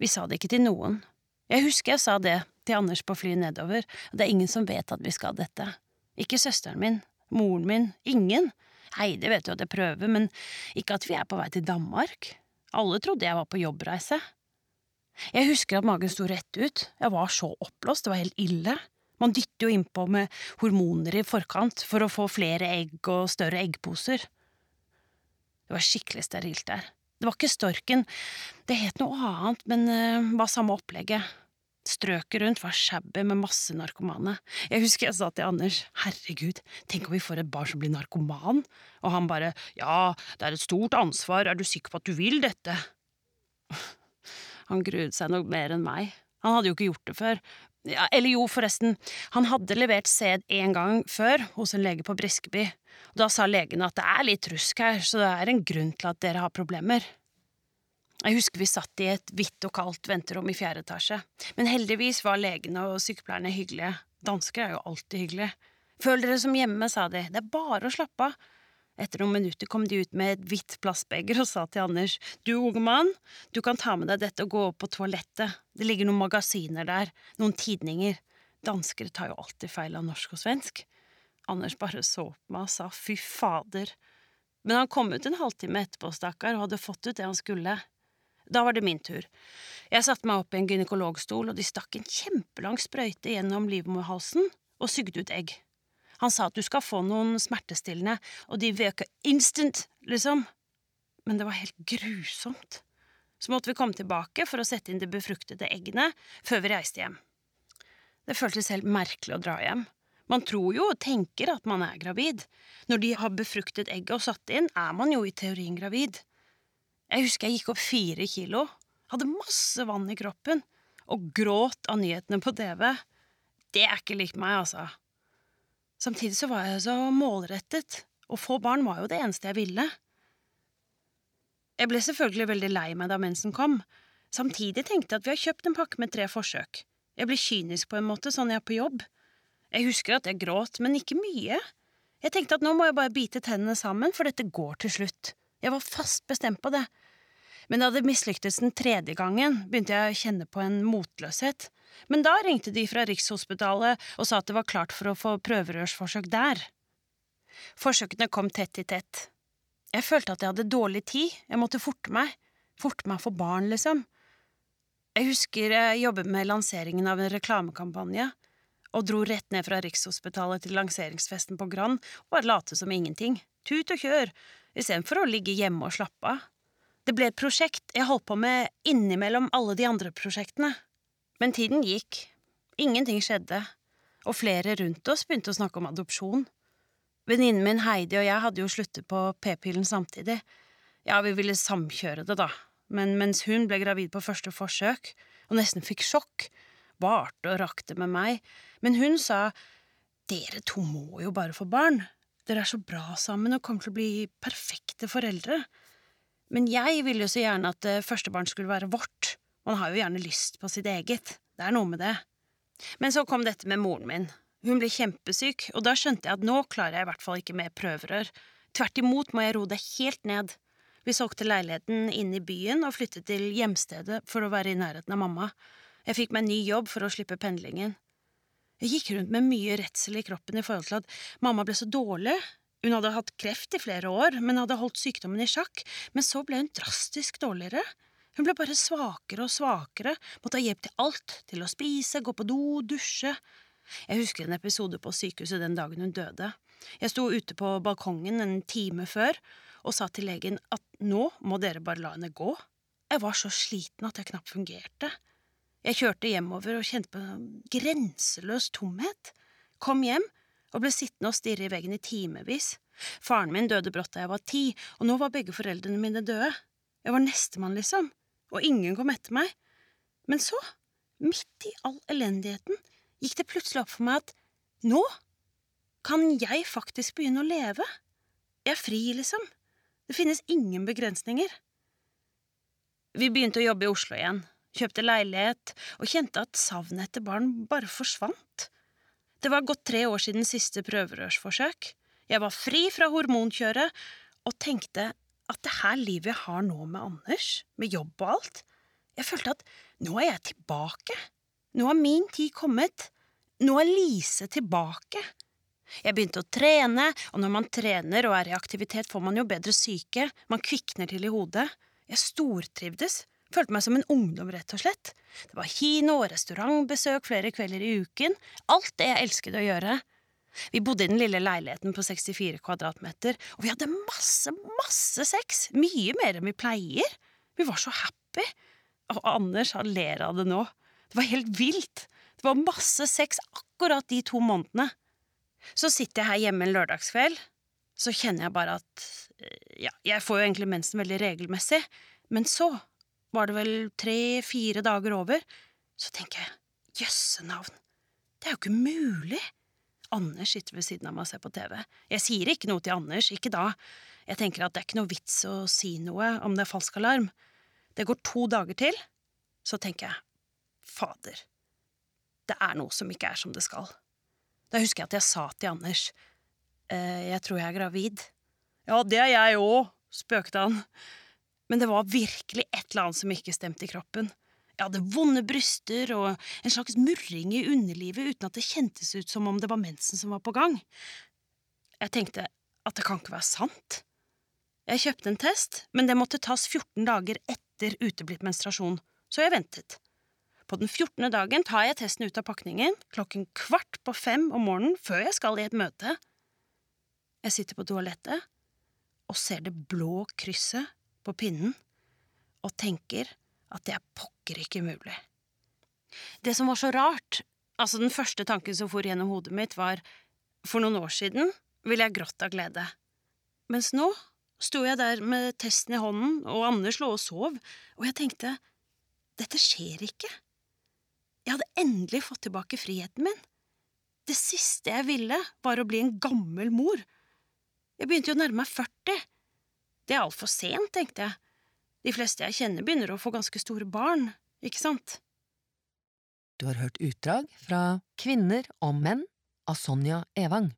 Vi sa det ikke til noen. Jeg husker jeg sa det til Anders på flyet nedover, det er ingen som vet at vi skal dette. Ikke søsteren min, moren min, ingen. Heidi vet jo at jeg prøver, men ikke at vi er på vei til Danmark. Alle trodde jeg var på jobbreise. Jeg husker at magen sto rett ut, jeg var så oppblåst, det var helt ille. Man dytter jo innpå med hormoner i forkant for å få flere egg og større eggposer. Det var skikkelig sterilt der. Det var ikke storken, det het noe annet, men uh, var samme opplegget. Strøket rundt var shabby med masse narkomane. Jeg husker jeg sa til Anders, herregud, tenk om vi får et barn som blir narkoman? Og han bare, ja, det er et stort ansvar, er du sikker på at du vil dette? Han gruet seg nok mer enn meg. Han hadde jo ikke gjort det før. Ja, eller jo, forresten, han hadde levert sæd en gang før hos en lege på Briskeby. Da sa legene at det er litt rusk her, så det er en grunn til at dere har problemer. Jeg husker vi satt i et hvitt og kaldt venterom i fjerde etasje, men heldigvis var legene og sykepleierne hyggelige. Dansker er jo alltid hyggelige. Føl dere som hjemme, sa de, det er bare å slappe av. Etter noen minutter kom de ut med et hvitt plastbeger og sa til Anders, du unge mann, du kan ta med deg dette og gå opp på toalettet, det ligger noen magasiner der, noen tidninger. Danskere tar jo alltid feil av norsk og svensk. Anders bare så på meg og sa fy fader. Men han kom ut en halvtime etterpå, stakkar, og hadde fått ut det han skulle. Da var det min tur. Jeg satte meg opp i en gynekologstol, og de stakk en kjempelang sprøyte gjennom livmorhalsen og sugde ut egg. Han sa at du skal få noen smertestillende, og de vøker instant, liksom. Men det var helt grusomt. Så måtte vi komme tilbake for å sette inn de befruktede eggene før vi reiste hjem. Det føltes helt merkelig å dra hjem. Man tror jo og tenker at man er gravid. Når de har befruktet egget og satt inn, er man jo i teorien gravid. Jeg husker jeg gikk opp fire kilo, hadde masse vann i kroppen, og gråt av nyhetene på TV. Det er ikke likt meg, altså. Samtidig så var jeg så målrettet, og få barn var jo det eneste jeg ville. Jeg ble selvfølgelig veldig lei meg da mensen kom. Samtidig tenkte jeg at vi har kjøpt en pakke med tre forsøk. Jeg ble kynisk på en måte, sånn jeg er på jobb. Jeg husker at jeg gråt, men ikke mye. Jeg tenkte at nå må jeg bare bite tennene sammen, for dette går til slutt. Jeg var fast bestemt på det. Men da det mislyktes den tredje gangen, begynte jeg å kjenne på en motløshet. Men da ringte de fra Rikshospitalet og sa at det var klart for å få prøverørsforsøk der. Forsøkene kom tett i tett. Jeg følte at jeg hadde dårlig tid, jeg måtte forte meg. Forte meg for barn, liksom. Jeg husker jeg jobbet med lanseringen av en reklamekampanje, og dro rett ned fra Rikshospitalet til lanseringsfesten på Grand og bare late som ingenting. Tut og kjør, istedenfor å ligge hjemme og slappe av. Det ble et prosjekt jeg holdt på med innimellom alle de andre prosjektene. Men tiden gikk, ingenting skjedde, og flere rundt oss begynte å snakke om adopsjon. Venninnen min Heidi og jeg hadde jo sluttet på p-pillen samtidig. Ja, vi ville samkjøre det, da, men mens hun ble gravid på første forsøk, og nesten fikk sjokk, varte og rakte med meg, men hun sa dere to må jo bare få barn, dere er så bra sammen og kommer til å bli perfekte foreldre. Men jeg ville jo så gjerne at eh, førstebarn skulle være vårt, man har jo gjerne lyst på sitt eget, det er noe med det. Men så kom dette med moren min. Hun ble kjempesyk, og da skjønte jeg at nå klarer jeg i hvert fall ikke med prøverør. Tvert imot må jeg roe det helt ned. Vi solgte leiligheten inn i byen og flyttet til hjemstedet for å være i nærheten av mamma. Jeg fikk meg en ny jobb for å slippe pendlingen. Jeg gikk rundt med mye redsel i kroppen i forhold til at mamma ble så dårlig. Hun hadde hatt kreft i flere år, men hadde holdt sykdommen i sjakk, men så ble hun drastisk dårligere. Hun ble bare svakere og svakere, måtte ha hjelp til alt, til å spise, gå på do, dusje. Jeg husker en episode på sykehuset den dagen hun døde. Jeg sto ute på balkongen en time før og sa til legen at nå må dere bare la henne gå. Jeg var så sliten at jeg knapt fungerte. Jeg kjørte hjemover og kjente på grenseløs tomhet. Kom hjem og ble sittende og stirre i veggen i timevis. Faren min døde brått da jeg var ti, og nå var begge foreldrene mine døde. Jeg var nestemann, liksom, og ingen kom etter meg. Men så, midt i all elendigheten, gikk det plutselig opp for meg at nå kan jeg faktisk begynne å leve. Jeg er fri, liksom. Det finnes ingen begrensninger. Vi begynte å jobbe i Oslo igjen, kjøpte leilighet og kjente at savnet etter barn bare forsvant. Det var gått tre år siden siste prøverørsforsøk. Jeg var fri fra hormonkjøret og tenkte at det her livet jeg har nå med Anders, med jobb og alt, Jeg følte at nå er jeg tilbake. Nå har min tid kommet. Nå er Lise tilbake. Jeg begynte å trene, og når man trener og er i aktivitet, får man jo bedre syke, man kvikner til i hodet. Jeg stortrivdes, følte meg som en ungdom, rett og slett. Det var kino og restaurantbesøk flere kvelder i uken, alt det jeg elsket å gjøre. Vi bodde i den lille leiligheten på 64 kvadratmeter, og vi hadde masse, masse sex, mye mer enn vi pleier. Vi var så happy. Og Anders han ler av det nå. Det var helt vilt. Det var masse sex akkurat de to månedene. Så sitter jeg her hjemme en lørdagskveld, så kjenner jeg bare at eh, Ja, jeg får jo egentlig mensen veldig regelmessig, men så var det vel tre–fire dager over, så tenker jeg jøsse navn, det er jo ikke mulig. Anders sitter ved siden av meg og ser på TV. Jeg sier ikke noe til Anders, ikke da. Jeg tenker at det er ikke noe vits å si noe om det er falsk alarm. Det går to dager til, så tenker jeg fader, det er noe som ikke er som det skal. Da husker jeg at jeg sa til Anders eh, jeg tror jeg er gravid. Ja, det er jeg òg, spøkte han. Men det var virkelig et eller annet som ikke stemte i kroppen. Jeg hadde vonde bryster og en slags murring i underlivet uten at det kjentes ut som om det var mensen som var på gang. Jeg tenkte at det kan ikke være sant. Jeg kjøpte en test, men det måtte tas 14 dager etter uteblitt menstruasjon, så jeg ventet. På den 14. dagen tar jeg testen ut av pakningen klokken kvart på fem om morgenen før jeg skal i et møte. Jeg sitter på toalettet og ser det blå krysset på pinnen og tenker at det er pokker ikke mulig. Det som var så rart, altså den første tanken som for gjennom hodet mitt, var for noen år siden ville jeg grått av glede, mens nå sto jeg der med testen i hånden, og Anders lå og sov, og jeg tenkte dette skjer ikke. Jeg hadde endelig fått tilbake friheten min. Det siste jeg ville, var å bli en gammel mor. Jeg begynte jo å nærme meg 40. Det er altfor sent, tenkte jeg. De fleste jeg kjenner, begynner å få ganske store barn, ikke sant? Du har hørt utdrag fra Kvinner og menn av Sonja Evang.